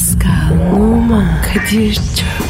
Pascal, Oman, Kadir çok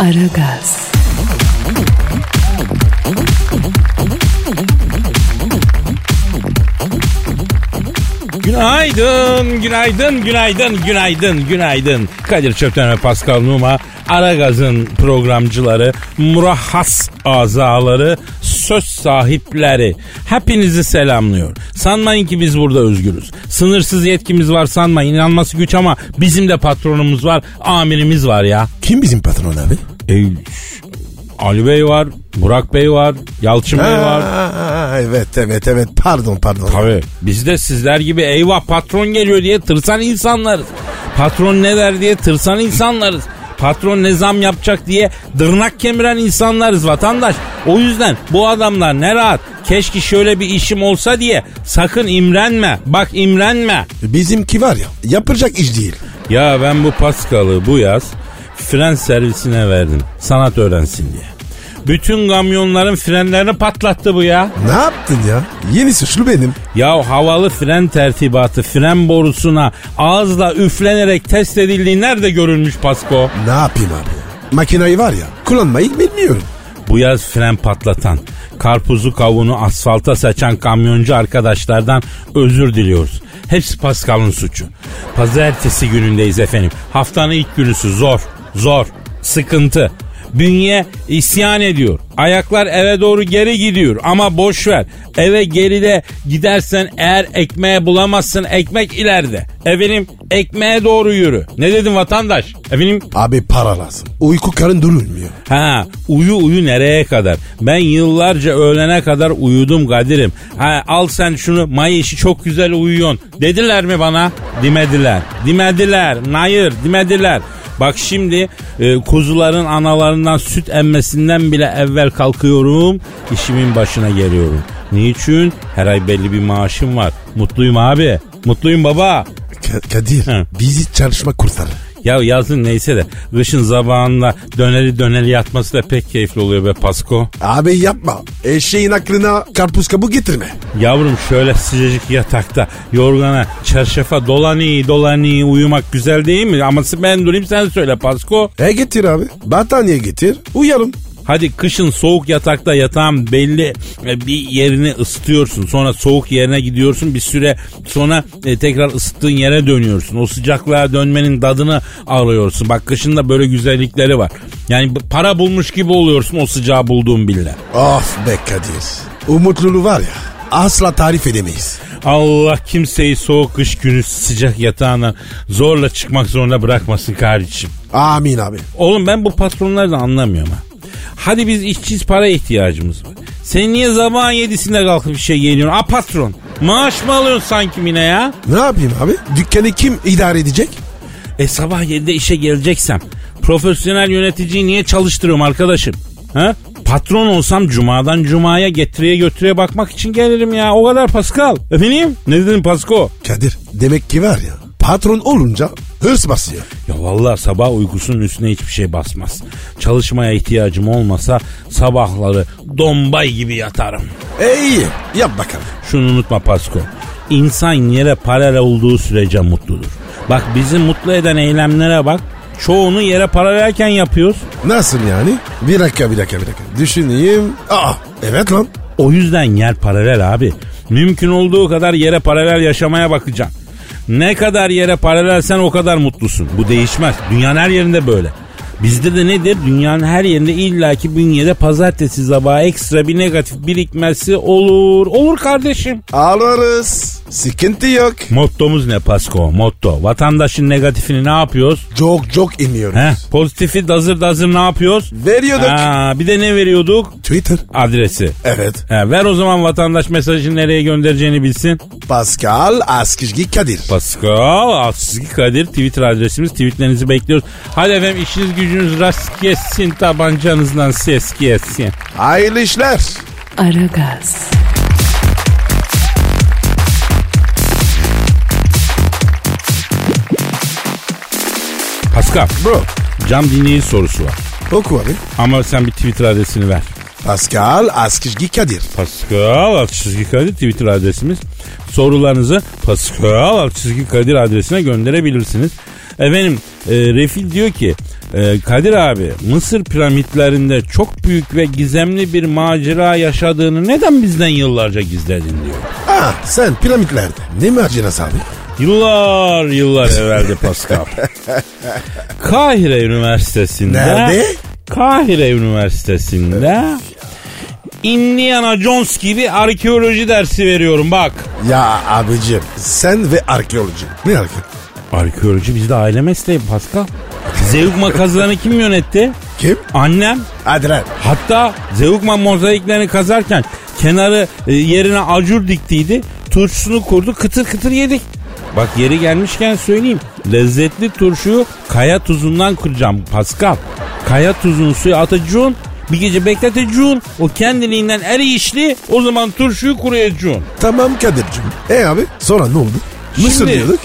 Aragaz, Günaydın, günaydın, günaydın, günaydın, günaydın. Kadir Çöpten ve Pascal Numa, Aragaz'ın programcıları, murahhas azaları, söz sahipleri. Hepinizi selamlıyor. Sanmayın ki biz burada özgürüz. Sınırsız yetkimiz var sanmayın. İnanması güç ama bizim de patronumuz var, amirimiz var ya. Kim bizim patron abi? E, Ali Bey var, Burak Bey var, Yalçın Bey var. Evet evet evet pardon pardon. Tabii. Biz de sizler gibi eyvah patron geliyor diye tırsan insanlarız. Patron ne der diye tırsan insanlarız. Patron ne zam yapacak diye dırnak kemiren insanlarız vatandaş. O yüzden bu adamlar ne rahat. Keşke şöyle bir işim olsa diye sakın imrenme. Bak imrenme. Bizimki var ya yapacak iş değil. Ya ben bu Pascal'ı bu yaz fren servisine verdim. Sanat öğrensin diye. Bütün kamyonların frenlerini patlattı bu ya. Ne yaptın ya? Yeni suçlu benim. Ya havalı fren tertibatı fren borusuna ağızla üflenerek test edildiği nerede görülmüş Pasko? Ne yapayım abi? Makinayı var ya kullanmayı bilmiyorum. Bu yaz fren patlatan, karpuzu kavunu asfalta saçan kamyoncu arkadaşlardan özür diliyoruz. Hepsi Pascal'ın suçu. Pazartesi günündeyiz efendim. Haftanın ilk günüsü zor, zor, sıkıntı. Bünye isyan ediyor. Ayaklar eve doğru geri gidiyor ama boş ver. Eve geride gidersen eğer ekmeğe bulamazsın ekmek ileride. Efendim ekmeğe doğru yürü. Ne dedim vatandaş? Efendim Abi para lazım. Uyku karın durulmuyor. Ha uyu uyu nereye kadar? Ben yıllarca öğlene kadar uyudum Kadir'im. Ha al sen şunu may işi çok güzel uyuyorsun. Dediler mi bana? Demediler. Demediler. Hayır demediler. Bak şimdi e, kuzuların analarından süt emmesinden bile evvel kalkıyorum. işimin başına geliyorum. Niçin? Her ay belli bir maaşım var. Mutluyum abi. Mutluyum baba. Ka- Kadir Hı. bizi çalışma kurtarır. Ya yazın neyse de kışın zabağında döneri döneri yatması da pek keyifli oluyor be Pasko. Abi yapma. Eşeğin aklına karpuz kabuğu getirme. Yavrum şöyle sıcacık yatakta yorgana çarşafa dolani dolani uyumak güzel değil mi? Ama ben durayım sen söyle Pasko. E getir abi. Battaniye getir. Uyalım. Hadi kışın soğuk yatakta yatağın belli e, bir yerini ısıtıyorsun. Sonra soğuk yerine gidiyorsun. Bir süre sonra e, tekrar ısıttığın yere dönüyorsun. O sıcaklığa dönmenin tadını alıyorsun. Bak kışın da böyle güzellikleri var. Yani para bulmuş gibi oluyorsun o sıcağı bulduğun bile. Of be Kadir. O mutluluğu var ya asla tarif edemeyiz. Allah kimseyi soğuk kış günü sıcak yatağına zorla çıkmak zorunda bırakmasın kardeşim. Amin abi. Oğlum ben bu patronları da anlamıyorum ha. Hadi biz işçiyiz para ihtiyacımız var. Sen niye sabahın yedisinde kalkıp bir şey geliyorsun? A patron maaş mı alıyorsun sanki mine ya? Ne yapayım abi? Dükkanı kim idare edecek? E sabah 7'de işe geleceksem profesyonel yöneticiyi niye çalıştırıyorum arkadaşım? Ha? Patron olsam cumadan cumaya getiriye götürüye bakmak için gelirim ya. O kadar Pascal. Efendim? Ne dedin Pasko? Kadir demek ki var ya patron olunca hırs basıyor. Ya vallahi sabah uykusunun üstüne hiçbir şey basmaz. Çalışmaya ihtiyacım olmasa sabahları dombay gibi yatarım. E iyi yap bakalım. Şunu unutma Pasko. İnsan yere paralel olduğu sürece mutludur. Bak bizi mutlu eden eylemlere bak. Çoğunu yere paralelken yapıyoruz. Nasıl yani? Bir dakika bir dakika bir dakika. Düşüneyim. Aa evet lan. O yüzden yer paralel abi. Mümkün olduğu kadar yere paralel yaşamaya bakacaksın. Ne kadar yere paralelsen o kadar mutlusun. Bu değişmez. Dünyanın her yerinde böyle. Bizde de nedir? Dünyanın her yerinde illaki bünyede pazartesi sabahı ekstra bir negatif birikmesi olur. Olur kardeşim. Alırız. Sıkıntı yok. Mottomuz ne Pasko? Motto. Vatandaşın negatifini ne yapıyoruz? Çok çok iniyoruz. He? Pozitifi dazır dazır ne yapıyoruz? Veriyorduk. Ha, bir de ne veriyorduk? Twitter. Adresi. Evet. He, ver o zaman vatandaş mesajını nereye göndereceğini bilsin. Pascal Askizgi Kadir. Pascal Askizgi Kadir Twitter adresimiz. Tweetlerinizi bekliyoruz. Hadi efendim işiniz gücünüz rast gelsin tabancanızdan ses gelsin. Hayırlı işler. Aragaz, Pascal. Bro. Cam dinleyici sorusu var. Oku abi. Ama sen bir Twitter adresini ver. Pascal Askizgi Kadir. Pascal Altçizgi Kadir Twitter adresimiz. Sorularınızı Pascal Altçizgi Kadir adresine gönderebilirsiniz. Efendim e, Refil diyor ki e, Kadir abi Mısır piramitlerinde çok büyük ve gizemli bir macera yaşadığını neden bizden yıllarca gizledin diyor. Ah sen piramitlerde. Ne macerası abi? Yıllar yıllar evveldi Pascal. Kahire Üniversitesi'nde Nerede? Kahire Üniversitesi'nde Indiana Jones gibi arkeoloji dersi veriyorum bak. Ya abicim sen ve arkeoloji. Ne arkeoloji? Arkeoloji bizde aile mesleği Pascal. Zeugma kazılarını kim yönetti? Kim? Annem. Hadi lan. Hatta Zeugma mozaiklerini kazarken kenarı e, yerine acur diktiydi. Turşusunu kurdu kıtır kıtır yedik. Bak yeri gelmişken söyleyeyim. Lezzetli turşuyu kaya tuzundan kıracağım Pascal. Kaya tuzunu suya atacaksın. Bir gece bekleteceksin. O kendiliğinden eriyişli. O zaman turşuyu kuruyacaksın. Tamam Kadir'cim. E abi sonra ne oldu? Mısır Şimdi- diyorduk.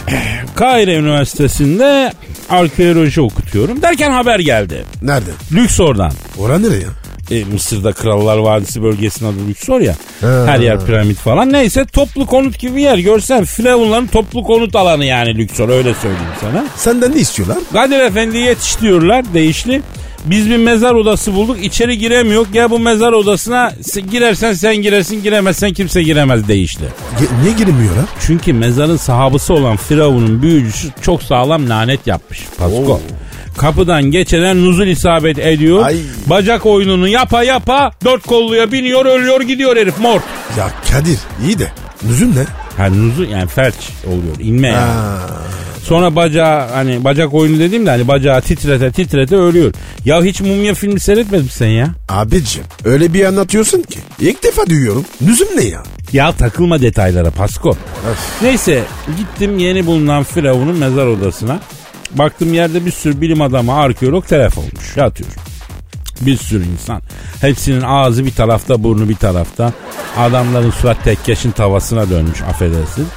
Kahire Üniversitesi'nde arkeoloji okutuyorum. Derken haber geldi. Nerede? Lüksor'dan. Oran nereye? E, Mısır'da Krallar Vadisi bölgesinin adı Lüksor ya. Ha. Her yer piramit falan. Neyse toplu konut gibi bir yer. Görsen Firavunların toplu konut alanı yani Lüksor öyle söyleyeyim sana. Senden ne istiyorlar? Kadir Efendi yetiştiriyorlar değişli. Biz bir mezar odası bulduk. İçeri giremiyor. Gel bu mezar odasına se- girersen sen girersin giremezsen kimse giremez değişli. Ge- niye girmiyorlar? Çünkü mezarın sahabısı olan Firavun'un büyücüsü çok sağlam lanet yapmış. Pasko. Oo. Kapıdan geçene nuzul isabet ediyor. Ay. Bacak oyununu yapa yapa dört kolluya biniyor ölüyor gidiyor herif mort. Ya Kadir iyi de. Nüzüm ne? Ha nuzul yani felç oluyor inme yani. Ha. Sonra bacağı hani bacak oyunu dediğimde hani bacağı titrete titrete ölüyor. Ya hiç mumya filmi seyretmedin sen ya? Abicim öyle bir anlatıyorsun ki. İlk defa duyuyorum. Nüzüm ne ya? Ya takılma detaylara Pasko. Neyse gittim yeni bulunan Firavun'un mezar odasına. Baktım yerde bir sürü bilim adamı arkeolog telef olmuş yatıyor. Bir sürü insan. Hepsinin ağzı bir tarafta burnu bir tarafta. Adamların surat tekkeşin tavasına dönmüş affedersin.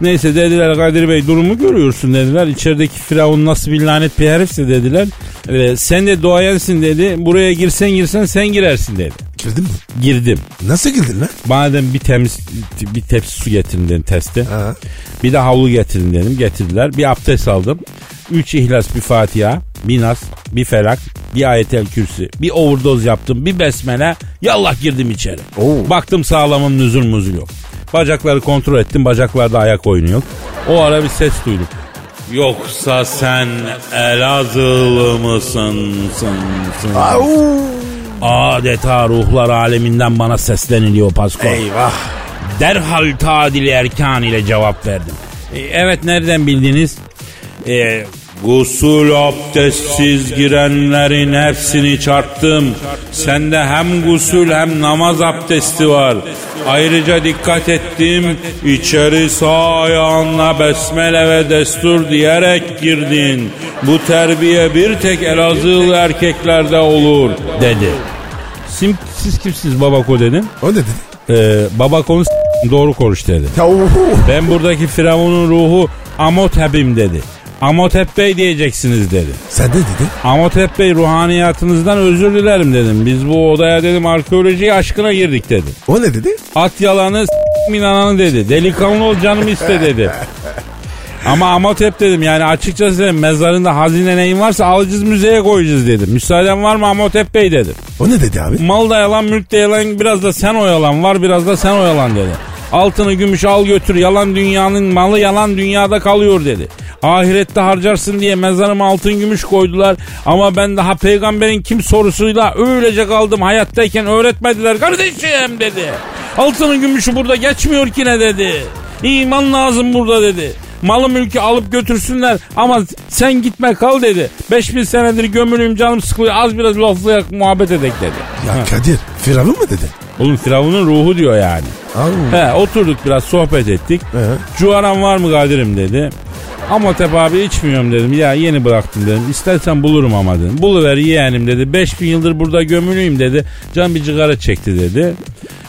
Neyse dediler Kadir Bey durumu görüyorsun dediler. İçerideki Firavun nasıl bir lanet bir herifse dediler. Ee, sen de doğayensin dedi. Buraya girsen girsen sen girersin dedi. Girdin mi? Girdim. Nasıl girdin lan? Dedim bir temiz bir tepsi su getirin dedim testi. Ha. Bir de havlu getirin dedim. Getirdiler. Bir abdest aldım. Üç ihlas bir Fatiha. Bir nas. Bir felak. Bir ayetel kürsi. Bir overdose yaptım. Bir besmele. Yallah girdim içeri. Oo. Baktım sağlamım nüzul muzul yok. Bacakları kontrol ettim. Bacaklarda ayak oynuyor. O ara bir ses duydum. Yoksa sen Elazığlı mısın? Sın, sın. Adeta ruhlar aleminden bana sesleniliyor Pasko. Eyvah. Derhal tadili erkan ile cevap verdim. E, evet nereden bildiniz? E, gusül abdestsiz girenlerin hepsini çarptım. Sende hem gusül hem namaz abdesti var. Ayrıca dikkat ettim. İçeri sağ ayağınla besmele ve destur diyerek girdin. Bu terbiye bir tek Elazığlı erkeklerde olur dedi. Sim, siz kimsiniz babako dedim. O ne dedi? Ee, babakonu s- doğru konuş dedi. Ben buradaki Firavun'un ruhu Amotep'im dedi. Amotep Bey diyeceksiniz dedi. Sen ne dedin? Amotep Bey ruhaniyatınızdan özür dilerim dedim. Biz bu odaya dedim arkeoloji aşkına girdik dedi. O ne dedi? At yalanı s- inananı dedi. Delikanlı ol canım iste dedi. Ama Amotep dedim yani açıkçası dedim mezarında hazine neyin varsa alacağız müzeye koyacağız dedim. Müsaaden var mı Amotep Bey dedim. O ne dedi abi? Mal da yalan mülk de yalan biraz da sen oyalan var biraz da sen oyalan dedi. Altını gümüş al götür yalan dünyanın malı yalan dünyada kalıyor dedi. Ahirette harcarsın diye mezarıma altın gümüş koydular ama ben daha peygamberin kim sorusuyla öylece kaldım hayattayken öğretmediler kardeşim dedi. Altının gümüşü burada geçmiyor ki ne dedi. İman lazım burada dedi. Malı mülkü alıp götürsünler ama sen gitme kal dedi. 5000 senedir gömülüyüm canım sıkılıyor az biraz laflayak muhabbet edek dedi. Ya Kadir Firavun mu dedi? Oğlum Firavun'un ruhu diyor yani. He oturduk biraz sohbet ettik. Evet. Cuvaran var mı Kadir'im dedi. Ama tepe abi içmiyorum dedim. Ya yeni bıraktım dedim. İstersen bulurum ama dedim. Buluver yeğenim dedi. 5000 yıldır burada gömülüyüm dedi. Can bir cigara çekti dedi.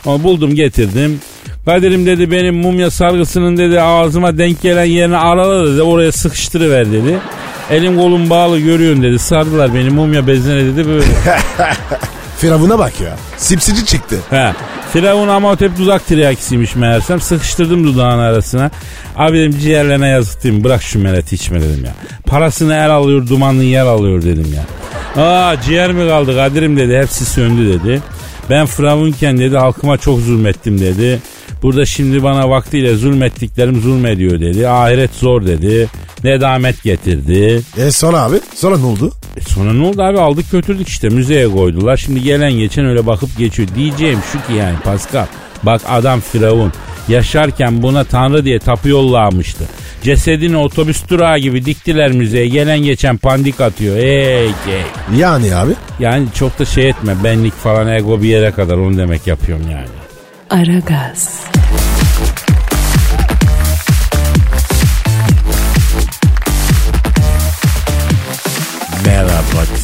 Ama buldum getirdim. Kadir'im dedi benim mumya sargısının dedi ağzıma denk gelen yerini arala dedi. Oraya sıkıştırıver dedi. Elim kolum bağlı görüyorsun dedi. Sardılar beni mumya bezine dedi böyle. Firavun'a bak ya. Sipsici çıktı. He. Firavun Amotep tuzak tiryakisiymiş meğersem. Sıkıştırdım dudağın arasına. Abi dedim ciğerlerine yazık? Bırak şu meleti içme dedim ya. Parasını el alıyor dumanını yer alıyor dedim ya. Aa ciğer mi kaldı Kadir'im dedi. Hepsi söndü dedi. Ben Firavunken dedi halkıma çok zulmettim dedi. Burada şimdi bana vaktiyle zulmettiklerim zulmediyor dedi. Ahiret zor dedi. Nedamet getirdi. E sonra abi? Sonra ne oldu? E sonra ne oldu abi aldık götürdük işte müzeye koydular. Şimdi gelen geçen öyle bakıp geçiyor. Diyeceğim şu ki yani Pascal. Bak adam Firavun. Yaşarken buna tanrı diye tapu yollamıştı. Cesedini otobüs durağı gibi diktiler müzeye. Gelen geçen pandik atıyor. Ey ey. Yani abi? Yani çok da şey etme. Benlik falan ego bir yere kadar onu demek yapıyorum yani. Aragaz,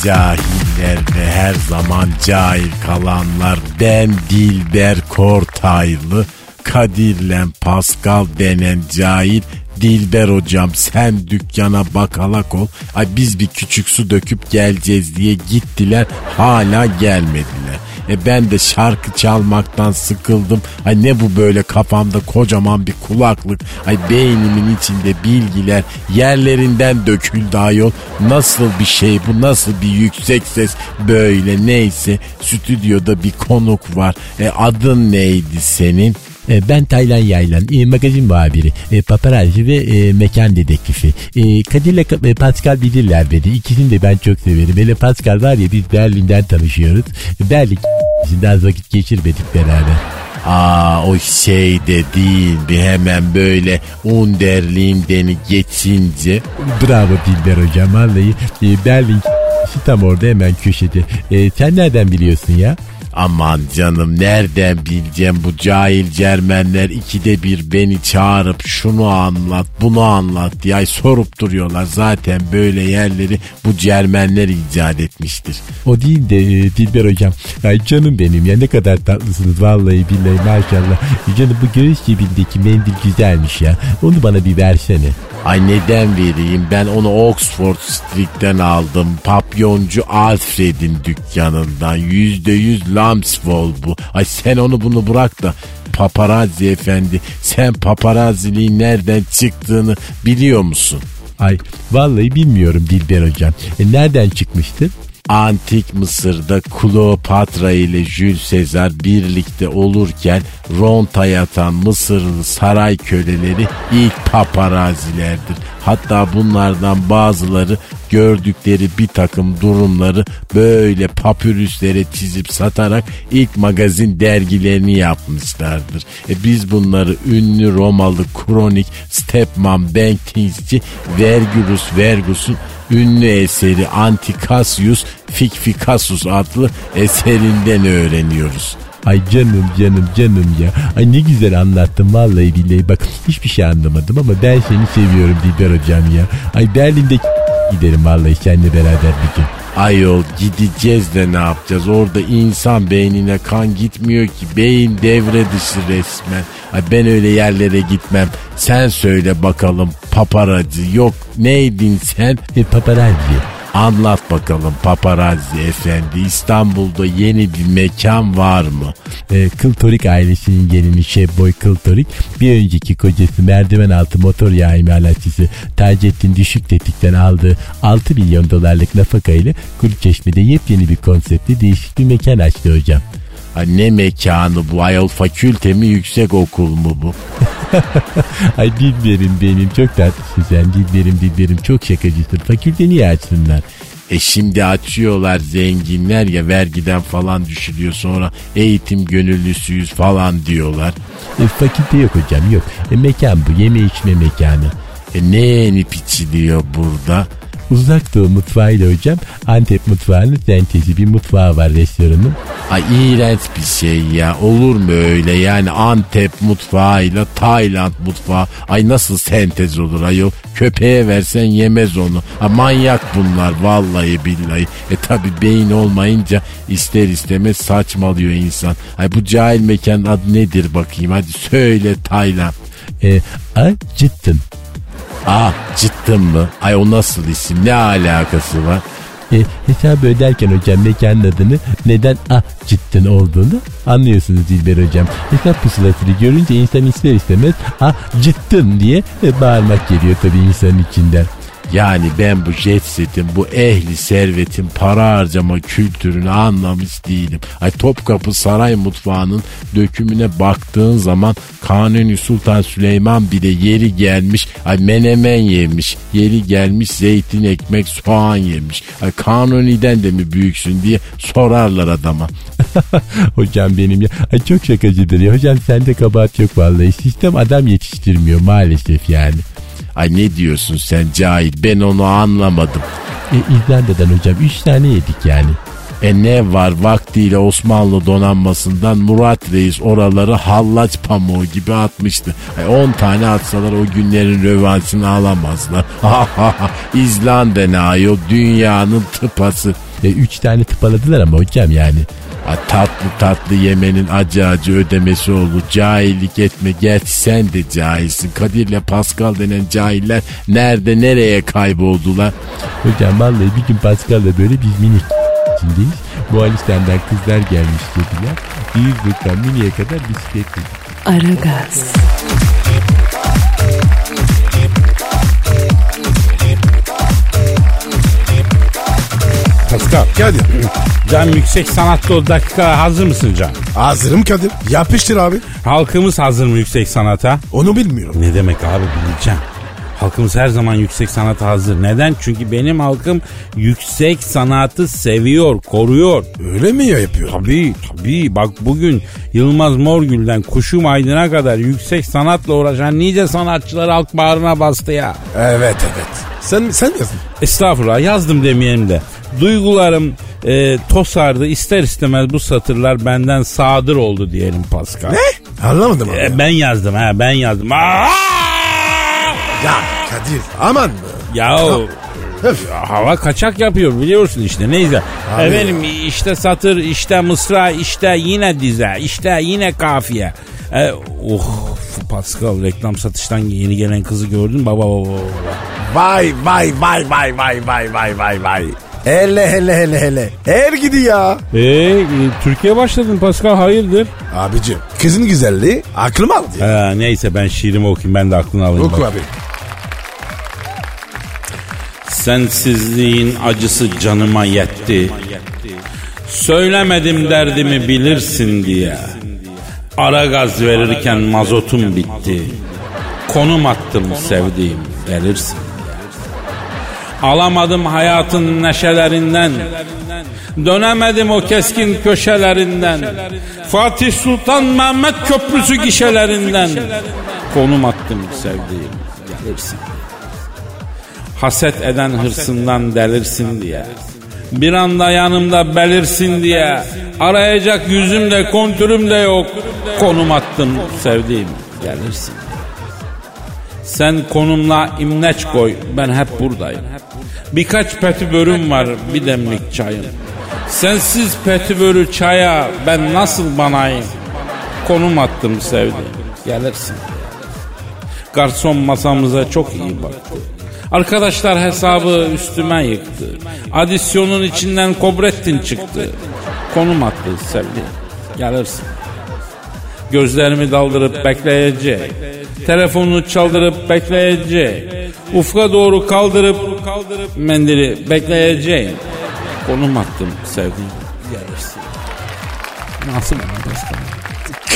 cahiller ve her zaman cahil kalanlar. Ben Dilber Kortaylı. Kadir'le Pascal denen cahil Dilber hocam sen dükkana bakalak ol. Ay biz bir küçük su döküp geleceğiz diye gittiler hala gelmediler. E ben de şarkı çalmaktan sıkıldım. Ay ne bu böyle kafamda kocaman bir kulaklık. Ay beynimin içinde bilgiler yerlerinden döküldü ayol. Nasıl bir şey bu nasıl bir yüksek ses böyle neyse. Stüdyoda bir konuk var. E adın neydi senin? E, Ben Taylan Yaylan, e, magazin muhabiri, e, paparazzi ve e, mekan dedektifi. E, Kadir'le Ka- e, Pascal bilirler beni. İkisini de ben çok severim. Hele Pascal var ya biz Berlin'den tanışıyoruz. Berlin daha vakit geçirmedik beraber. Aa o şey de değil bir hemen böyle underliğimdeni geçince Bravo Dilber hocam vallahi. E, Berlin tam orada hemen köşede. E, sen nereden biliyorsun ya? Aman canım nereden bileceğim bu cahil cermenler ikide bir beni çağırıp şunu anlat bunu anlat diye sorup duruyorlar. Zaten böyle yerleri bu cermenler icat etmiştir. O değil de e, Dilber hocam. Ay canım benim ya ne kadar tatlısınız vallahi billahi maşallah. E, Canım bu göğüs cebindeki mendil güzelmiş ya. Onu bana bir versene. Ay neden vereyim ben onu Oxford Street'ten aldım. Papyoncu Alfred'in dükkanından. Yüzde yüz Lamswool bu. Ay sen onu bunu bırak da paparazzi efendi sen paparazziliğin nereden çıktığını biliyor musun? Ay vallahi bilmiyorum Dilber hocam. E, nereden çıkmıştın? Antik Mısır'da Kleopatra ile Jules Sezar birlikte olurken ronta yatan Mısırlı saray köleleri ilk paparazilerdir. Hatta bunlardan bazıları gördükleri bir takım durumları böyle papürüslere çizip satarak ilk magazin dergilerini yapmışlardır. E biz bunları ünlü Romalı kronik Stepman Benkins'ci Vergilius Vergus'un ünlü eseri Antikasius Fikfikasus adlı eserinden öğreniyoruz. Ay canım canım canım ya. Ay ne güzel anlattın vallahi billahi. Bak hiçbir şey anlamadım ama ben seni seviyorum Dilber hocam ya. Ay Berlin'de giderim vallahi seninle beraber bir gün. Ayol gideceğiz de ne yapacağız? Orada insan beynine kan gitmiyor ki. Beyin devre dışı resmen. Ay ben öyle yerlere gitmem. Sen söyle bakalım paparacı. Yok neydin sen? E, paparazzi. Anlat bakalım paparazzi efendi. İstanbul'da yeni bir mekan var mı? E, Kıltorik ailesinin gelini Şebboy Kıltorik bir önceki kocası merdiven altı motor yağı imalatçısı Taceddin Düşük Tetik'ten aldığı 6 milyon dolarlık nafaka ile Kuruçeşme'de yepyeni bir konseptli değişik bir mekan açtı hocam. Ha, ne mekanı bu? Ayol fakülte mi yüksek okul mu bu? Ay Dilberim benim çok tatlısın sen Dilberim Dilberim çok şakacısın. Fakülte niye açsınlar? E şimdi açıyorlar zenginler ya vergiden falan düşülüyor sonra eğitim gönüllüsüyüz falan diyorlar. E, fakülte yok hocam yok. E, mekan bu yeme içme mekanı. E ne yenip içiliyor burada? Uzak Doğu mutfağıyla hocam Antep mutfağının sentezi bir mutfağı var restoranın. Ay iğrenç bir şey ya. Olur mu öyle yani Antep mutfağıyla Tayland mutfağı. Ay nasıl sentez olur ayol. Köpeğe versen yemez onu. Ha, manyak bunlar vallahi billahi. E tabi beyin olmayınca ister istemez saçmalıyor insan. Ay bu cahil mekanın adı nedir bakayım hadi söyle Tayland. E, a, cidden. Aa cidden mı? Ay o nasıl isim ne alakası var? E, hesabı öderken hocam mekanın adını neden ah cidden olduğunu anlıyorsunuz Dilber hocam. Hesap pusulasını görünce insan ister istemez ah cidden diye e, bağırmak geliyor tabii insanın içinden. Yani ben bu jet setin, bu ehli servetin para harcama kültürünü anlamış değilim. Ay Topkapı Saray Mutfağı'nın dökümüne baktığın zaman Kanuni Sultan Süleyman bile yeri gelmiş ay menemen yemiş. Yeri gelmiş zeytin ekmek soğan yemiş. Ay Kanuni'den de mi büyüksün diye sorarlar adama. hocam benim ya ay çok şakacıdır ya. Hocam sende kabahat yok vallahi. Sistem adam yetiştirmiyor maalesef yani. Ay ne diyorsun sen cahil ben onu anlamadım. E, İzlanda'dan hocam 3 tane yedik yani. E ne var vaktiyle Osmanlı donanmasından Murat Reis oraları hallaç pamuğu gibi atmıştı. 10 tane atsalar o günlerin rövanşını alamazlar. İzlanda ne ayol dünyanın tıpası. E, üç tane tıpaladılar ama hocam yani. Ha, tatlı tatlı yemenin acı acı ödemesi olur. Cahillik etme. Gerçi sen de cahilsin. Kadir'le Pascal denen cahiller nerede nereye kayboldular? Hocam vallahi bir gün Pascal'la böyle biz mini içindeyiz. Moğolistan'dan kızlar gelmiş dediler. İzmir'den Mini'ye kadar bisiklet dedik. Aragaz, Pascal. Kadir. Can yüksek sanatta o dakika hazır mısın Can? Hazırım Kadir. Yapıştır abi. Halkımız hazır mı yüksek sanata? Onu bilmiyorum. Ne demek abi bileceğim. Halkımız her zaman yüksek sanata hazır. Neden? Çünkü benim halkım yüksek sanatı seviyor, koruyor. Öyle mi ya yapıyor? Tabii tabii. Bak bugün Yılmaz Morgül'den Kuşum Aydın'a kadar yüksek sanatla uğraşan nice sanatçılar halk bağrına bastı ya. Evet evet. Sen sen yazdın. Estağfurullah yazdım demeyelim de. Duygularım e, tosardı. İster istemez bu satırlar benden sadır oldu diyelim Pascal. Ne? Anlamadım abi. E, ben yazdım ha ben yazdım. Aa! Ya Kadir aman? Ya Öf. hava kaçak yapıyor biliyorsun işte neyse. Abi. Efendim işte satır işte mısra işte yine dize işte yine kafiye. E, oh Pascal reklam satıştan yeni gelen kızı gördün baba baba baba. Vay vay vay vay vay vay vay vay vay. Hele hele hele hele. Her gidi ya. E, e, Türkiye başladın Pascal hayırdır? Abicim kızın güzelliği aklım aldı ya. Ha, neyse ben şiirimi okuyayım ben de aklını alayım. Oku bak. abi. Sensizliğin acısı canıma yetti. Söylemedim derdimi bilirsin diye. Ara gaz verirken mazotum bitti. Konum attım sevdiğim gelirsin. Alamadım hayatın neşelerinden. Dönemedim o keskin köşelerinden. Fatih Sultan Mehmet Köprüsü gişelerinden. Konum attım sevdiğim gelirsin. Haset eden hırsından delirsin diye. Bir anda yanımda belirsin diye. Arayacak yüzüm de kontürüm de yok. Konum attım sevdiğim gelirsin. Sen konumla imleç koy ben hep buradayım. Birkaç petibörüm var bir demlik çayım. Sensiz petibörü çaya ben nasıl banayım? Konum attım sevdiğim gelirsin. Garson masamıza çok iyi baktı. Arkadaşlar hesabı üstüme yıktı. Adisyonun içinden Kobrettin çıktı. Konum attı sevdiğim. Gelirsin. Gözlerimi daldırıp bekleyecek. Telefonunu çaldırıp bekleyecek. Ufka doğru kaldırıp mendili bekleyeceğim. Konum attım sevdiğim. Gelirsin. Nasıl bana Pascal?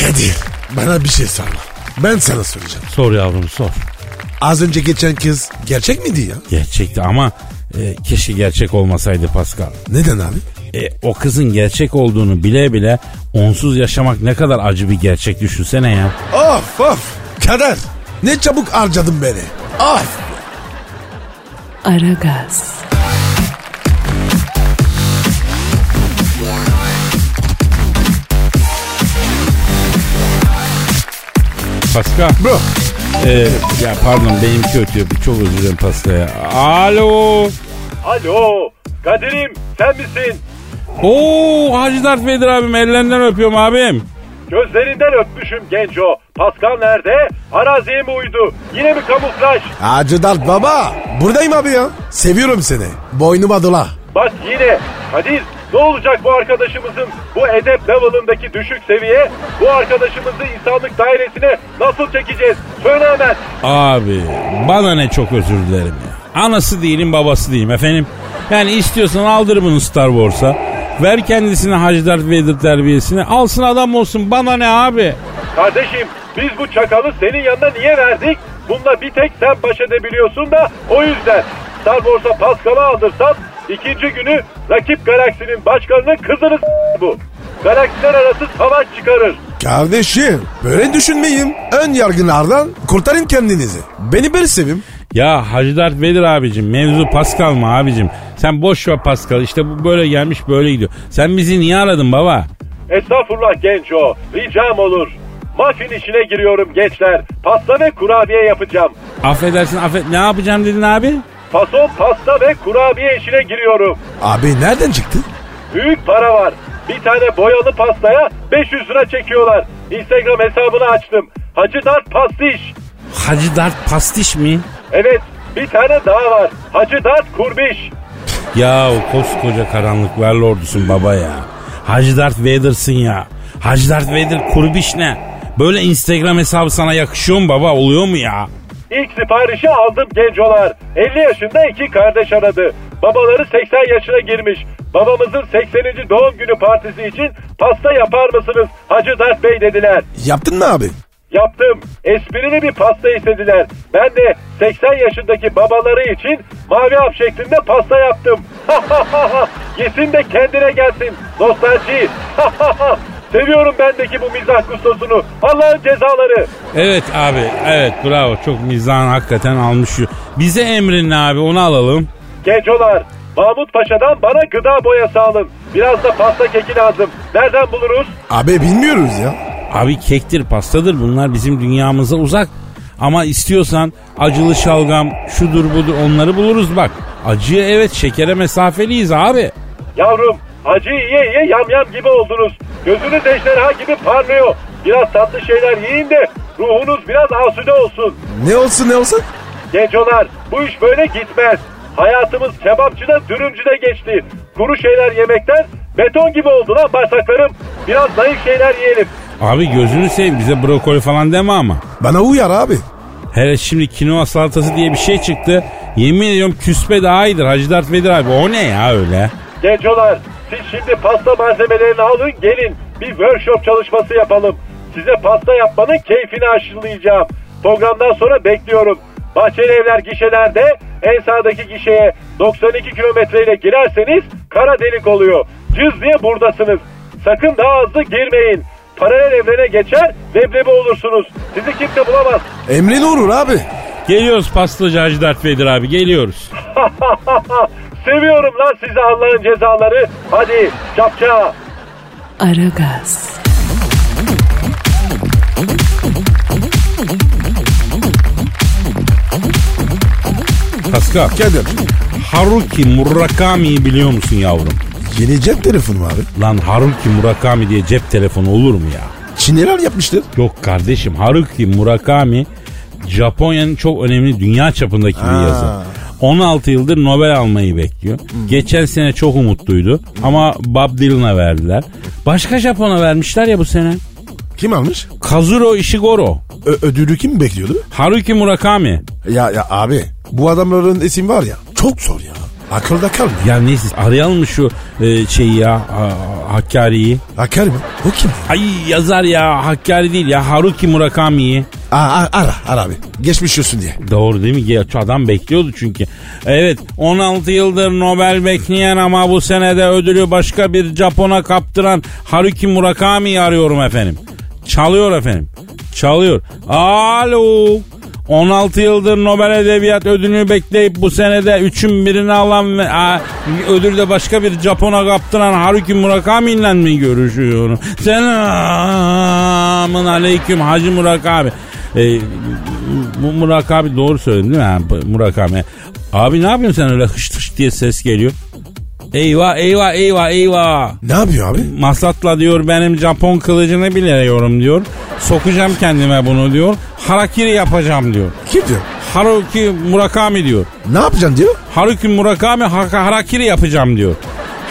Kadir bana bir şey sorma. Ben sana soracağım. Sor yavrum sor. Az önce geçen kız gerçek miydi ya? Gerçekti ama e, keşke gerçek olmasaydı Pascal. Neden abi? E, o kızın gerçek olduğunu bile bile onsuz yaşamak ne kadar acı bir gerçek düşünsene ya. Of of. Kader. Ne çabuk harcadın beni. Of. Aragaz, Pascal. Bro. e, ya pardon benimki ötüyor. Çok özür dilerim Pascal ya. Alo. Alo Kadir'im sen misin? Oo Hacı Dert Vedir abim ellerinden öpüyorum abim. Gözlerinden öpmüşüm genco. Pascal nerede? Araziye mi uydu? Yine mi kamuflaj? Hacı Dert baba. Buradayım abi ya. Seviyorum seni. Boynuma dola. Bak yine. Kadir ne olacak bu arkadaşımızın bu edep level'ındaki düşük seviye? Bu arkadaşımızı insanlık dairesine nasıl çekeceğiz? Söyle hemen. Abi bana ne çok özür dilerim ya. Anası değilim babası değilim efendim. Yani istiyorsan aldır bunu Star Wars'a. Ver kendisine Hacı Dert Vader terbiyesini. Alsın adam olsun bana ne abi. Kardeşim biz bu çakalı senin yanına niye verdik? Bununla bir tek sen baş edebiliyorsun da o yüzden. Star Wars'a Pascal'ı aldırsan ikinci günü rakip galaksinin başkanının kızını s- bu. Galaksiler arası savaş çıkarır. Kardeşim böyle düşünmeyin. Ön yargılardan kurtarın kendinizi. Beni bir sevim. Ya Hacı Dert Vedir abicim mevzu Pascal mı abicim? Sen boş ver Pascal işte bu böyle gelmiş böyle gidiyor. Sen bizi niye aradın baba? Estağfurullah genco. Ricam olur. Muffin işine giriyorum gençler. Pasta ve kurabiye yapacağım. Affedersin affet ne yapacağım dedin abi? Fason pasta ve kurabiye işine giriyorum. Abi nereden çıktı? Büyük para var. Bir tane boyalı pastaya 500 lira çekiyorlar. Instagram hesabını açtım. Hacı Dert Pastiş. Hacı Dert pastiş mi? Evet bir tane daha var. Hacı Dert Kurbiş. Ya o koskoca karanlıklar lordusun baba ya. Hacı Dert Vader'sın ya. Hacı Dert Vader kurbiş ne? Böyle Instagram hesabı sana yakışıyor mu baba oluyor mu ya? İlk siparişi aldım gencolar. 50 yaşında iki kardeş aradı. Babaları 80 yaşına girmiş. Babamızın 80. doğum günü partisi için pasta yapar mısınız Hacı Dert Bey dediler. Yaptın mı abi? Yaptım. Esprili bir pasta istediler. Ben de 80 yaşındaki babaları için mavi hap şeklinde pasta yaptım. Yesin de kendine gelsin. Nostalji. Seviyorum bendeki bu mizah kustosunu. Allah'ın cezaları. Evet abi evet bravo çok mizahın hakikaten almış. Bize emrin abi onu alalım. Gencolar. Mahmut Paşa'dan bana gıda boyası alın. Biraz da pasta keki lazım. Nereden buluruz? Abi bilmiyoruz ya. Abi kektir pastadır bunlar bizim dünyamıza uzak. Ama istiyorsan acılı şalgam şudur budur onları buluruz bak. Acıya evet şekere mesafeliyiz abi. Yavrum acı yiye yiye yamyam gibi oldunuz. Gözünüz ejderha gibi parlıyor. Biraz tatlı şeyler yiyin de ruhunuz biraz asude olsun. Ne olsun ne olsun? Gencolar bu iş böyle gitmez. Hayatımız kebapçıda dürümcüde geçti. Kuru şeyler yemekten beton gibi oldu lan bağırsaklarım. Biraz zayıf şeyler yiyelim. Abi gözünü seveyim bize brokoli falan deme ama. Bana uyar abi. Hele şimdi kinoa salatası diye bir şey çıktı. Yemin ediyorum küspe daha iyidir Hacı Dert Vedir abi. O ne ya öyle? Gencolar siz şimdi pasta malzemelerini alın gelin. Bir workshop çalışması yapalım. Size pasta yapmanın keyfini aşılayacağım. Programdan sonra bekliyorum. Bahçeli evler gişelerde en sağdaki gişeye 92 kilometreyle girerseniz kara delik oluyor. Cız diye buradasınız. Sakın daha hızlı girmeyin. Paralel evrene geçer leblebi olursunuz. Sizi kimse bulamaz. Emrin olur abi. Geliyoruz pastacı Hacı Dert Vedir abi geliyoruz. Seviyorum lan sizi Allah'ın cezaları. Hadi çapça. Aragaz, Pascal. Kadir. Haruki Murakami'yi biliyor musun yavrum? Yeni cep telefonu abi. Lan Haruki Murakami diye cep telefonu olur mu ya? Çinliler yapmıştır. Yok kardeşim Haruki Murakami Japonya'nın çok önemli dünya çapındaki bir Ha. yazar. 16 yıldır Nobel almayı bekliyor. Geçen sene çok umutluydu ama Bob Dylan'a verdiler. Başka Japon'a vermişler ya bu sene. Kim almış? Kazuro Ishiguro. Ö- ödülü kim bekliyordu? Haruki Murakami. Ya ya abi bu adamların isim var ya çok zor ya. Akılda kalmıyor. Ya neyse arayalım mı şu e, şeyi ya a- Hakkari'yi. Akar mı? O kim? Ay yazar ya Hakkari değil ya Haruki Murakami'yi. Aa, ara ara abi. Geçmiş olsun diye. Doğru değil mi? Geç adam bekliyordu çünkü. Evet 16 yıldır Nobel bekleyen ama bu senede ödülü başka bir Japon'a kaptıran Haruki Murakami'yi arıyorum efendim. Çalıyor efendim. Çalıyor. Alo. 16 yıldır Nobel Edebiyat ödülünü bekleyip bu senede üçün birini alan ve a, ödülü de başka bir Japon'a kaptıran Haruki Murakami mi görüşüyorum? Selamın aleyküm Hacı Murakami. Ee, bu Murakami doğru söyledin değil mi? Murakami. Abi ne yapıyorsun sen öyle hış hış diye ses geliyor. Eyvah eyvah eyvah eyvah. Ne yapıyor abi? Masatla diyor benim Japon kılıcını biliyorum diyor. Sokacağım kendime bunu diyor. Harakiri yapacağım diyor. Kim diyor? Haruki Murakami diyor. Ne yapacaksın diyor? Haruki Murakami ha- harakiri yapacağım diyor.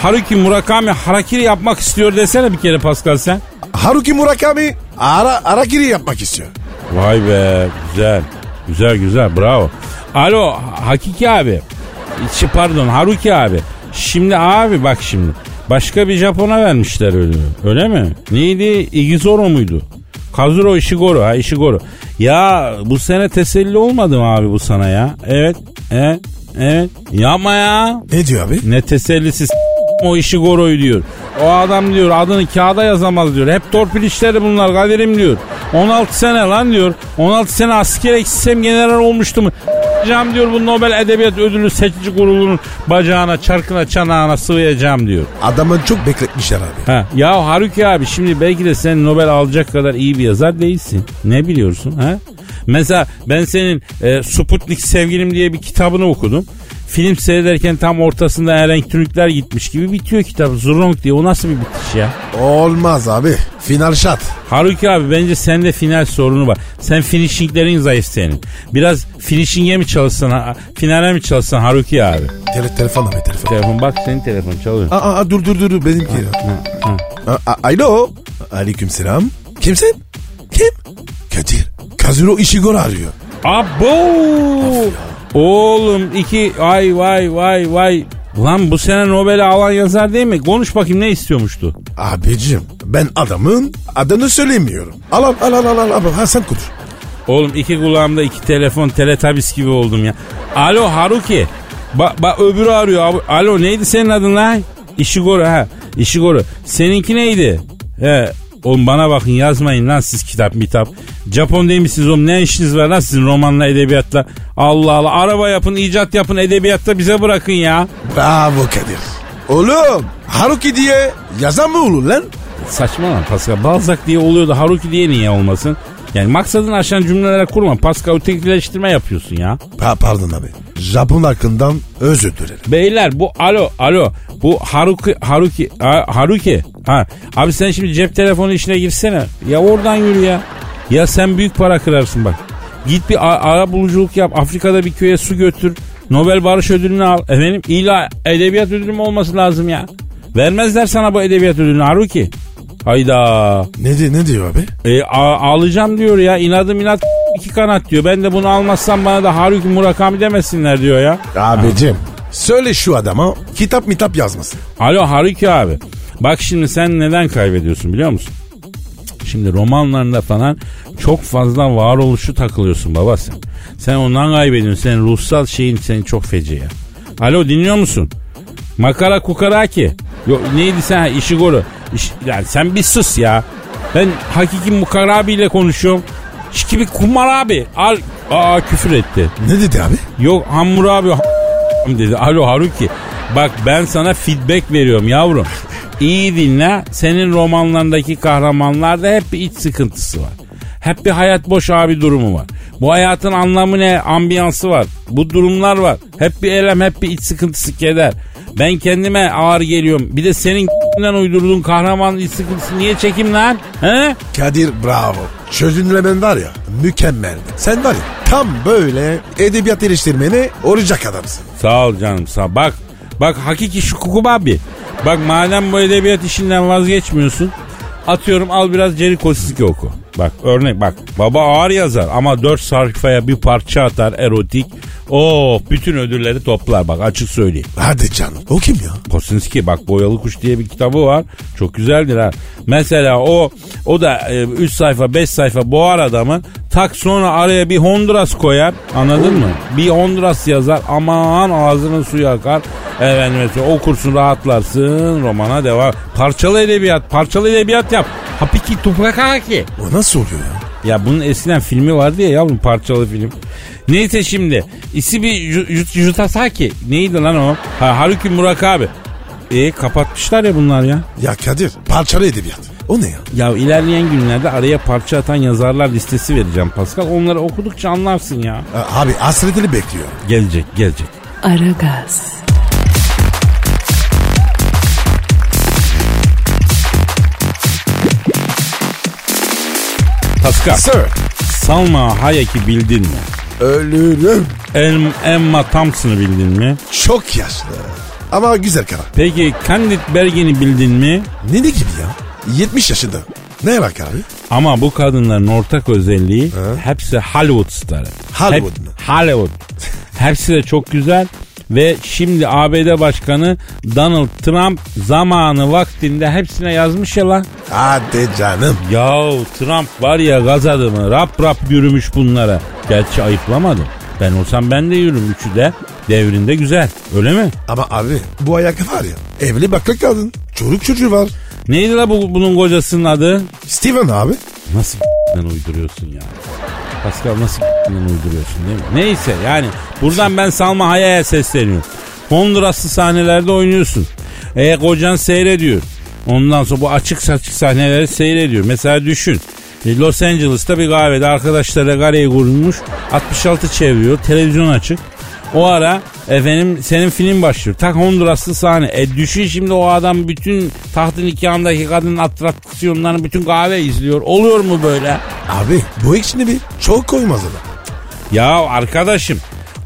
Haruki Murakami harakiri yapmak istiyor desene bir kere Pascal sen. Haruki Murakami ara, arakiri yapmak istiyor. Vay be güzel. Güzel güzel bravo. Alo Hakiki abi. Pardon Haruki abi. Şimdi abi bak şimdi. Başka bir Japon'a vermişler ödülü. Öyle mi? Neydi? Igizoro muydu? Kazuro Ishiguro ha Ishiguro. Ya bu sene teselli olmadı mı abi bu sana ya? Evet. Evet. Evet. Yapma ya. Ne diyor abi? Ne tesellisi s- o Ishigoro'yu diyor. O adam diyor adını kağıda yazamaz diyor. Hep torpil işleri bunlar Kadir'im diyor. 16 sene lan diyor. 16 sene asker eksisem general olmuştum. Cam diyor bu Nobel Edebiyat Ödülü seçici kurulunun bacağına, çarkına, çanağına sıvayacağım diyor. Adamı çok bekletmişler abi. Ha, ya Haruki abi şimdi belki de sen Nobel alacak kadar iyi bir yazar değilsin. Ne biliyorsun ha? Mesela ben senin e, Sputnik Sevgilim diye bir kitabını okudum. Film seyrederken tam ortasında elektronikler gitmiş gibi bitiyor kitap. Zurong diye. O nasıl bir bitiş ya? Olmaz abi. Final şart. Haruki abi bence sende final sorunu var. Sen finishinglerin zayıf senin. Biraz finishing'e mi çalışsan, ha- finale mi çalışsan Haruki abi? Tele, telefon abi telefon. Telefon bak senin telefon çalıyor. Aa, aa, dur dur dur benimki. Aa, aa, Alo. Aleyküm selam. Kimsin? Kim? Kadir. Kazuro Ishiguro arıyor. Abo! Oğlum iki ay vay vay vay. Lan bu sene Nobel'i alan yazar değil mi? Konuş bakayım ne istiyormuştu? Abicim ben adamın adını söylemiyorum. Al al al al al. al. Ha sen konuş. Oğlum iki kulağımda iki telefon teletabis gibi oldum ya. Alo Haruki. Bak ba, öbürü arıyor. Alo neydi senin adın lan? Ishiguro ha. Ishiguro. Seninki neydi? He. Oğlum bana bakın yazmayın lan siz kitap mitap. Japon değil misiniz oğlum ne işiniz var lan sizin romanla edebiyatla. Allah Allah araba yapın icat yapın edebiyatta bize bırakın ya. Bravo Kadir. Oğlum Haruki diye yazan mı olur lan? Saçma lan Pascal. Balzac diye oluyor da Haruki diye niye olmasın? Yani maksadını aşan cümlelere kurma. Pascal ötekileştirme yapıyorsun ya. Pa pardon abi. Japon hakkından özür dilerim. Beyler bu alo alo bu Haruki Haruki ha, Haruki ha abi sen şimdi cep telefonu işine girsene ya oradan yürü ya ya sen büyük para kırarsın bak git bir ara buluculuk yap Afrika'da bir köye su götür Nobel Barış Ödülünü al efendim illa edebiyat ödülü mü olması lazım ya vermezler sana bu edebiyat ödülünü Haruki hayda Ne, ne diyor abi? e, a- alacağım diyor ya inadım inat iki kanat diyor ben de bunu almazsam bana da Haruki Murakami demesinler diyor ya Abicim söyle şu adama kitap mitap yazmasın. Alo Haruki abi. Bak şimdi sen neden kaybediyorsun biliyor musun? Şimdi romanlarında falan çok fazla varoluşu takılıyorsun baba sen. Sen ondan kaybediyorsun. Senin ruhsal şeyin senin çok feci ya. Alo dinliyor musun? Makara kukaraki. Yok neydi sen Ishiguro. İş, yani sen bir sus ya. Ben hakiki Mukarabi ile konuşuyorum. Şikibi Kumar abi. Al. Aa küfür etti. Ne dedi abi? Yok Hammurabi ha- dedi. Alo Haruki. Bak ben sana feedback veriyorum yavrum. İyi dinle. Senin romanlarındaki kahramanlarda hep bir iç sıkıntısı var. Hep bir hayat boş abi durumu var. Bu hayatın anlamı ne? Ambiyansı var. Bu durumlar var. Hep bir elem, hep bir iç sıkıntısı keder. Ben kendime ağır geliyorum. Bir de senin uydurduğun kahraman iç sıkıntısı niye çekim lan? He? Kadir bravo. Çözümlemen var ya mükemmel. Sen var ya tam böyle edebiyat eleştirmeni olacak adamsın. Sağ ol canım sağ. Bak bak hakiki şu kuku abi. Bak madem bu edebiyat işinden vazgeçmiyorsun. Atıyorum al biraz Jerry Kosicki oku. Bak örnek bak baba ağır yazar ama dört sayfaya bir parça atar erotik. Oh bütün ödülleri toplar bak açık söyleyeyim. Hadi canım. O kim ya? Kosinski bak Boyalı Kuş diye bir kitabı var. Çok güzeldir ha. Mesela o o da 3 sayfa 5 sayfa boğar adamın Tak sonra araya bir Honduras koyar. Anladın mı? Bir Honduras yazar. Aman ağzının suyu akar. Efendim mesela okursun rahatlarsın. Romana devam. Parçalı edebiyat. Parçalı edebiyat yap. Hapiki tupakaki. O nasıl oluyor ya? Ya bunun eskiden filmi vardı ya yavrum parçalı film. Neyse şimdi. İsi bir Ju- Ju- Jutasaki. Neydi lan o? Ha, Haruki Murakami. E kapatmışlar ya bunlar ya. Ya Kadir parçalı edebiyat. O ne ya? Ya ilerleyen günlerde araya parça atan yazarlar listesi vereceğim Pascal. Onları okudukça anlarsın ya. A- Abi hasretini bekliyor. Gelecek gelecek. Aragaz, Pascal. Sir. Salma Hayek'i bildin mi? Ölürüm. Em, Emma Thompson'ı bildin mi? Çok yaşlı. Ama güzel karar. Peki Candid Bergen'i bildin mi? Ne ne gibi ya? 70 yaşında. Ne bak abi? Ama bu kadınların ortak özelliği hepsi Hollywood starı. Hollywood Hep- mu? Hollywood. hepsi de çok güzel ve şimdi ABD Başkanı Donald Trump zamanı vaktinde hepsine yazmış ya lan. Hadi canım. Yahu Trump var ya gaz adamı rap rap yürümüş bunlara. Gerçi ayıplamadım. Ben olsam ben de yürürüm üçü de. Devrinde güzel. Öyle mi? Ama abi bu ayak var ya. Evli baklı kadın. Çocuk çocuğu var. Neydi la bu, bunun kocasının adı? Steven abi. Nasıl uyduruyorsun ya? Pascal nasıl uyduruyorsun değil mi? Neyse yani buradan ben Salma Hayek'e sesleniyorum. Honduraslı sahnelerde oynuyorsun. E kocan seyrediyor. Ondan sonra bu açık saçık sahneleri seyrediyor. Mesela düşün. e, Los Angeles'ta bir kahvede arkadaşlarla kareyi kurulmuş. 66 çeviriyor. Televizyon açık. O ara efendim senin film başlıyor. Tak Honduraslı sahne. E düşün şimdi o adam bütün tahtın nikahındaki kadının atraksiyonlarını bütün kahve izliyor. Oluyor mu böyle? Abi bu ikisini bir çok koymaz adam. Ya arkadaşım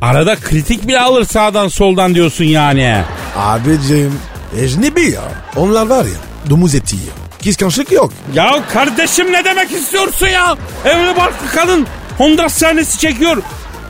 arada kritik bile alır sağdan soldan diyorsun yani. Abicim ecnebi ya. Onlar var ya domuz eti yiyor. Kıskançlık yok. Ya kardeşim ne demek istiyorsun ya? Evli barklı kadın Honduras sahnesi çekiyor.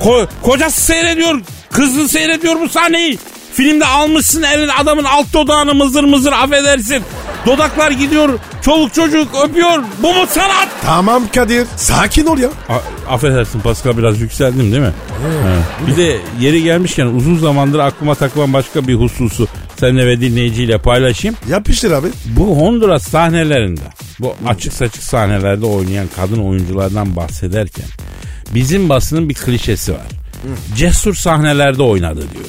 Ko- kocası seyrediyor. Kızı seyrediyor bu sahneyi. Filmde almışsın elin adamın alt dodağını mızır mızır affedersin. Dodaklar gidiyor. Çoluk çocuk öpüyor. Bu mu sanat? Tamam Kadir. Sakin ol ya. A- affedersin Pascal biraz yükseldim değil mi? Evet. Bir de yeri gelmişken uzun zamandır aklıma takılan başka bir hususu seninle ve dinleyiciyle paylaşayım. Yapıştır abi. Bu Honduras sahnelerinde bu açık saçık sahnelerde oynayan kadın oyunculardan bahsederken bizim basının bir klişesi var. Cesur sahnelerde oynadı diyor.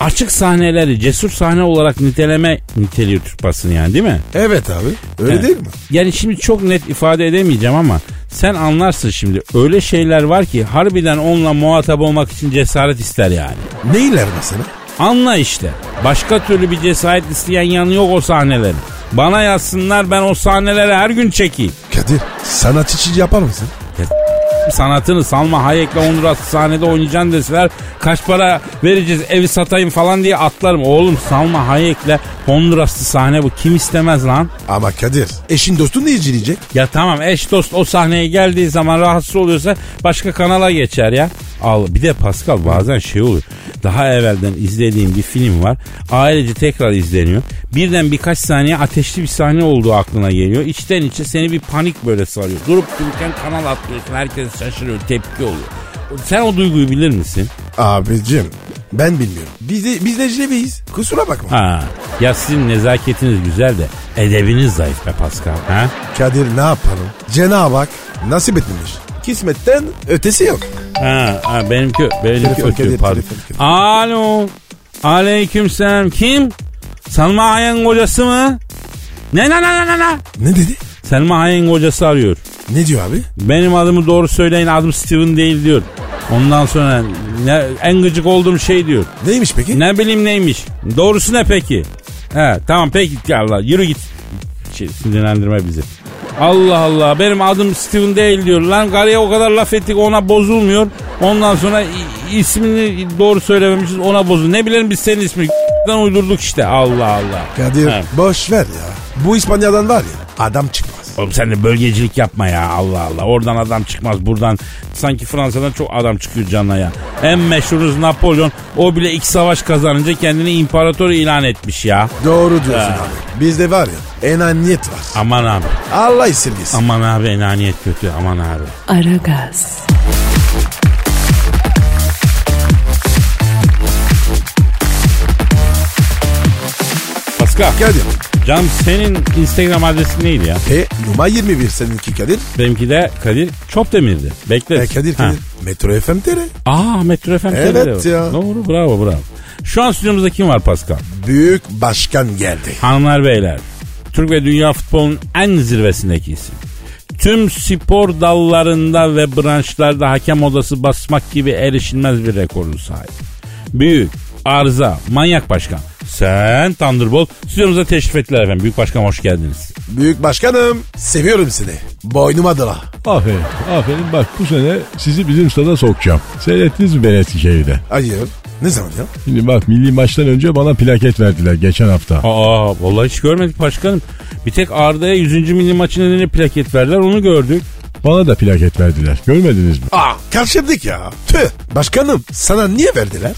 Açık sahneleri cesur sahne olarak niteleme niteliyor Türk basını yani değil mi? Evet abi. Öyle Evet. değil mi? Yani şimdi çok net ifade edemeyeceğim ama sen anlarsın şimdi. Öyle şeyler var ki harbiden onunla muhatap olmak için cesaret ister yani. Neyler mesela? Anla işte. Başka türlü bir cesaret isteyen yanı yok o sahnelerin. Bana yazsınlar ben o sahneleri her gün çekeyim. Kadir sanat için yapar mısın? Sanatını Salma Hayek'le Honduras sahnede oynayacaksın deseler kaç para vereceğiz evi satayım falan diye atlarım. Oğlum Salma Hayek'le Honduraslı sahne bu kim istemez lan? Ama Kadir eşin dostun ne izleyecek? Ya tamam eş dost o sahneye geldiği zaman rahatsız oluyorsa başka kanala geçer ya. Al bir de Pascal bazen şey oluyor. Daha evvelden izlediğim bir film var. Ailece tekrar izleniyor. Birden birkaç saniye ateşli bir sahne olduğu aklına geliyor. İçten içe seni bir panik böyle sarıyor. Durup dururken kanal atlıyorsun. Herkes şaşırıyor. Tepki oluyor. Sen o duyguyu bilir misin? Abicim ben bilmiyorum. Biz de, biz de ecnebiyiz. Kusura bakma. Ha. Ya sizin nezaketiniz güzel de edebiniz zayıf be Pascal. Ha? Kadir ne yapalım? Cenab-ı Hak nasip etmemiş. Kismetten ötesi yok. Ha, ha benimki, benimki Telefon, ötüyor pardon. telefon. Alo. Aleyküm selam. Kim? Selma Hayek'in kocası mı? Ne ne ne ne ne ne? Dedi? Selma Hayek'in kocası arıyor. Ne diyor abi? Benim adımı doğru söyleyin adım Steven değil diyor. Ondan sonra ne, en gıcık olduğum şey diyor. Neymiş peki? Ne bileyim neymiş. Doğrusu ne peki? He tamam peki Allah yürü git. Şey, sinirlendirme bizi. Allah Allah benim adım Steven değil diyor. Lan karıya o kadar laf ettik ona bozulmuyor. Ondan sonra ismini doğru söylememişiz ona bozul. Ne bilelim biz senin ismini uydurduk işte. Allah Allah. Kadir boş ver ya. Bu İspanya'dan var ya adam çıkmaz. Oğlum sen de bölgecilik yapma ya Allah Allah. Oradan adam çıkmaz buradan. Sanki Fransa'dan çok adam çıkıyor canına ya. En meşhuruz Napolyon. O bile ilk savaş kazanınca kendini imparator ilan etmiş ya. Doğru diyorsun abi. Bizde var ya enaniyet var. Aman abi. Allah esirgesin. Aman abi enaniyet kötü aman abi. Aragaz, Pascal. Kadir. Can senin Instagram adresin neydi ya? E numara 21 seninki Kadir. Benimki de Kadir Çopdemir'di. Bekle. E Kadir Ha. Kadir. Metro FM TR. Aa Metro FM Evet TV'de. ya. Doğru bravo bravo. Şu an stüdyomuzda kim var Pascal? Büyük başkan geldi. Hanımlar beyler. Türk ve dünya futbolunun en zirvesindeki isim. Tüm spor dallarında ve branşlarda hakem odası basmak gibi erişilmez bir rekoru sahip. Büyük, arıza, manyak başkan. Sen Thunderbolt stüdyomuza teşrif ettiler efendim. Büyük başkan hoş geldiniz. Büyük başkanım seviyorum seni. Boynuma dola. Aferin, aferin. Bak bu sene sizi bizim stada sokacağım. Seyrettiniz mi beni Eskişehir'de? Hayır. Ne zaman ya? Şimdi bak milli maçtan önce bana plaket verdiler geçen hafta. Aa vallahi hiç görmedik başkanım. Bir tek Arda'ya 100. milli maçı nedeniyle plaket verdiler onu gördük. Bana da plaket verdiler. Görmediniz mi? Aa karşımdık ya. Tüh. Başkanım sana niye verdiler?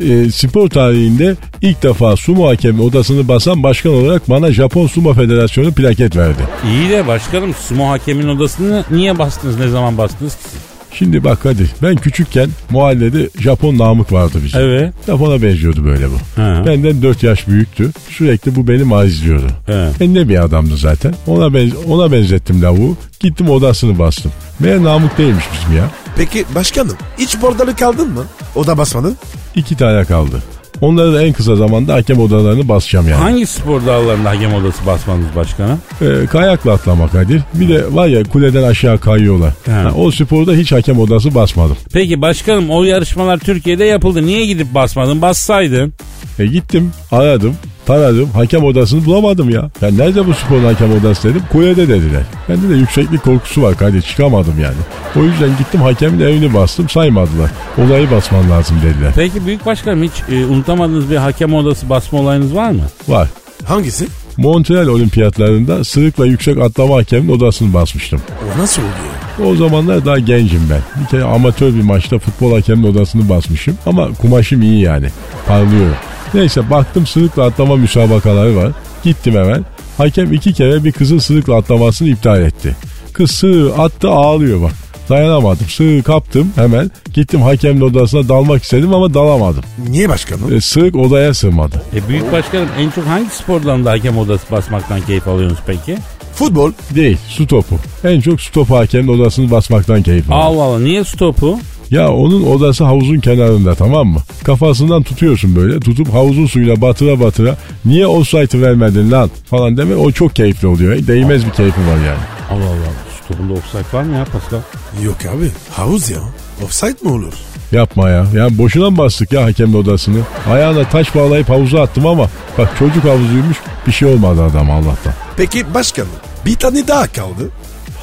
Ee, spor tarihinde ilk defa sumo hakemi odasını basan başkan olarak bana Japon Sumo Federasyonu plaket verdi. İyi de başkanım sumo hakemin odasını niye bastınız ne zaman bastınız ki siz? Şimdi bak hadi ben küçükken mahallede Japon Namık vardı bizim. Evet. Japona benziyordu böyle bu. Ha. Benden 4 yaş büyüktü. Sürekli bu beni mazliyordu. He. Ben ne bir adamdı zaten. Ona, benz ona benzettim lavuğu. Gittim odasını bastım. Meğer Namık değilmiş bizim ya. Peki başkanım hiç bordalı kaldın mı? O da basmadın. İki tane kaldı. Onları da en kısa zamanda hakem odalarını basacağım yani. Hangi spor dallarında hakem odası basmanız başkanım? Ee, kayakla atlamak Kadir. Bir de var ya kuleden aşağı kayıyorlar. He. Ha, o sporda hiç hakem odası basmadım. Peki başkanım o yarışmalar Türkiye'de yapıldı. Niye gidip basmadın? Bassaydın. E gittim aradım taradım hakem odasını bulamadım ya. Ya nerede bu sporun hakem odası dedim kulede dediler. Bende de yükseklik korkusu var Kadir çıkamadım yani. O yüzden gittim hakemin evini bastım saymadılar. Olayı basman lazım dediler. Peki büyük başkanım hiç e, unutamadığınız bir hakem odası basma olayınız var mı? Var. Hangisi? Montreal olimpiyatlarında sırıkla yüksek atlama hakemin odasını basmıştım. O nasıl oluyor? O zamanlar daha gencim ben. Bir kere amatör bir maçta futbol hakemin odasını basmışım. Ama kumaşım iyi yani. Parlıyor. Neyse baktım sırıkla atlama müsabakaları var. Gittim hemen. Hakem iki kere bir kızın sırıkla atlamasını iptal etti. Kız sığ attı ağlıyor bak. Dayanamadım. Sığ kaptım hemen. Gittim hakemin odasına dalmak istedim ama dalamadım. Niye başkanım? E, sığık odaya sığmadı. E büyük başkanım en çok hangi spor dalında hakem odası basmaktan keyif alıyorsunuz peki? Futbol. Değil su topu. En çok su topu hakemin odasını basmaktan keyif aldım. Allah Allah niye stopu? Ya onun odası havuzun kenarında tamam mı? Kafasından tutuyorsun böyle. Tutup havuzun suyuyla batıra batıra niye offside'ı vermedin lan falan deme. O çok keyifli oluyor. Değmez bir keyfi var yani. Allah Allah stopunda offside var mı ya Pascal? Yok abi. Havuz ya. Offside mi olur? Yapma ya. Yani boşuna mı bastık ya hakemin odasını? Ayağına taş bağlayıp havuza attım ama bak çocuk havuzuymuş bir şey olmadı adam Allah'tan. Peki başkanım bir tane daha kaldı.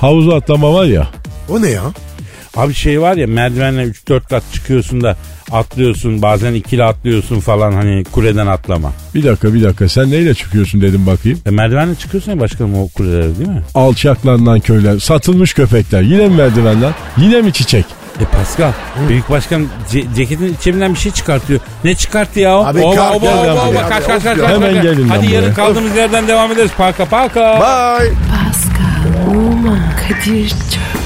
Havuza atlama var ya. O ne ya? Abi şey var ya merdivenle 3-4 kat çıkıyorsun da atlıyorsun bazen ikili atlıyorsun falan hani kuleden atlama. Bir dakika bir dakika sen neyle çıkıyorsun dedim bakayım. E merdivenle çıkıyorsun ya başkanım o kulelere değil mi? Alçaklarından köyler satılmış köpekler yine mi merdivenler yine mi çiçek? E Pascal büyük başkan ce- ceketin içinden bir şey çıkartıyor. Ne çıkarttı ya o? Abi Oba, kalk oba, gel oba, oba, buraya. kaç, kaç, kaç, Hemen kaç. gelin Hadi yarın kaldığımız yerden devam ederiz. Paka paka. Bye. Pascal, Oman, Kadir çok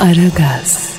Aragaz.